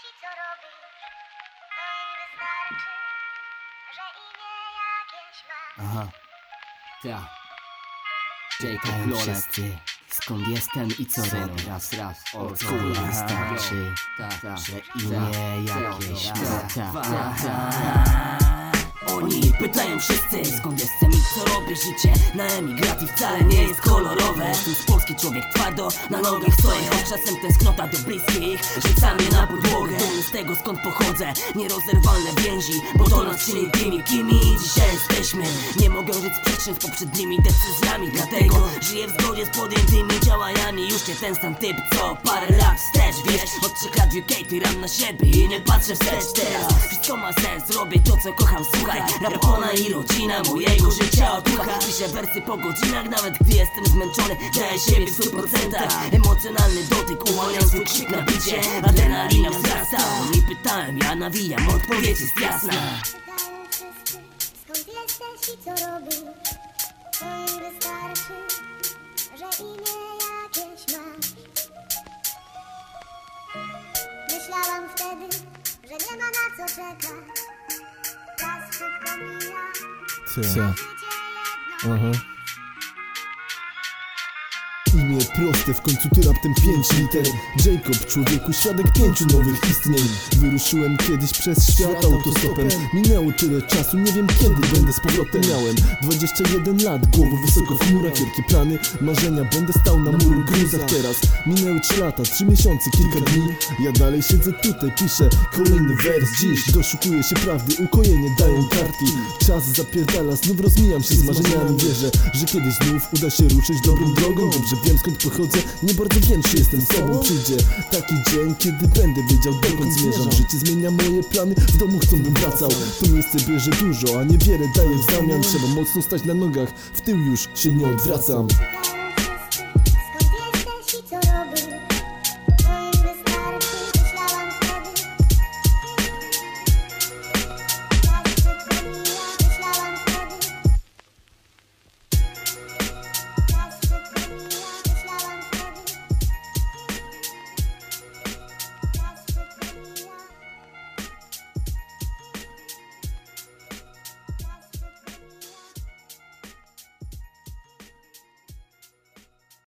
ci co robi, to im wystarczy, że imię jakieś ma. Aha. Ta. Jacob Pytają Lolet. wszyscy, skąd jestem i co robię. raz, raz. Co Old mi wystarczy, Ta, ta, że ta, imię ta, jakieś ta, ma. ta, ta, ta. Oni pytają wszyscy, skąd jestem i co robię. Życie na emigracji wcale nie jest kolorowe. Jestem z Polski człowiek twardo, na nogach stoję. Choć czasem tęsknota do bliskich Rzuca mnie na podłogę. Dumny z tego skąd pochodzę, nierozerwalne więzi Bo to nas czyni tymi, kimi dzisiaj jesteśmy. Nie mogę żyć sprzecznie z poprzednimi decyzjami Dlatego żyję w zgodzie z podjętymi działaniami. Już nie ten sam typ co parę lat wstecz W UK tyram na siebie I nie patrzę wstecz teraz. Wszystko ma sens, robię to co kocham, słuchaj. Rap ona i rodzina mojego życia odrucha Piszę wersy po godzinach, nawet gdy jestem zmęczony Daję siebie w stu procentach. Emocjonalny dotyk, uwalniam swój krzyk na bicie. Adrenalina wzrasta, oni pytałem, ja nawijam Odpowiedź jest jasna. Skąd jesteś i co robi, to im wystarczy, Myślałam wtedy, że nie ma na co czekać. Czas szybko mija, Co? Aha. Imię proste, w końcu to raptem pięć liter. Jacob, człowieku, świadek pięciu nowych istnień. Wyruszyłem kiedyś przez świat autostopem. Minęło tyle czasu, nie wiem kiedy będę z powrotem. Miałem 21 lat, głową wysoko w chmurach Wielkie plany, marzenia, będę stał na muru gruzach Teraz. Minęły 3 lata, 3 miesiące, kilka dni. Ja dalej siedzę tutaj, piszę kolejny wers. Dziś doszukuję się prawdy, ukojenie dają kartki. Czas zapierdala, znów rozmijam się z marzeniami. Wierzę, że kiedyś znów uda się ruszyć dobrą drogą. Dobrze wiem skąd pochodzę, nie bardzo wiem czy jestem sobą Przyjdzie taki dzień, kiedy będę wiedział dokąd zmierzam. Życie zmienia moje plany, w domu chcą bym wracał. To miejsce bierze dużo, a niewiele daje. W zamian Trzeba mocno stać na nogach, w tył już się nie odwracam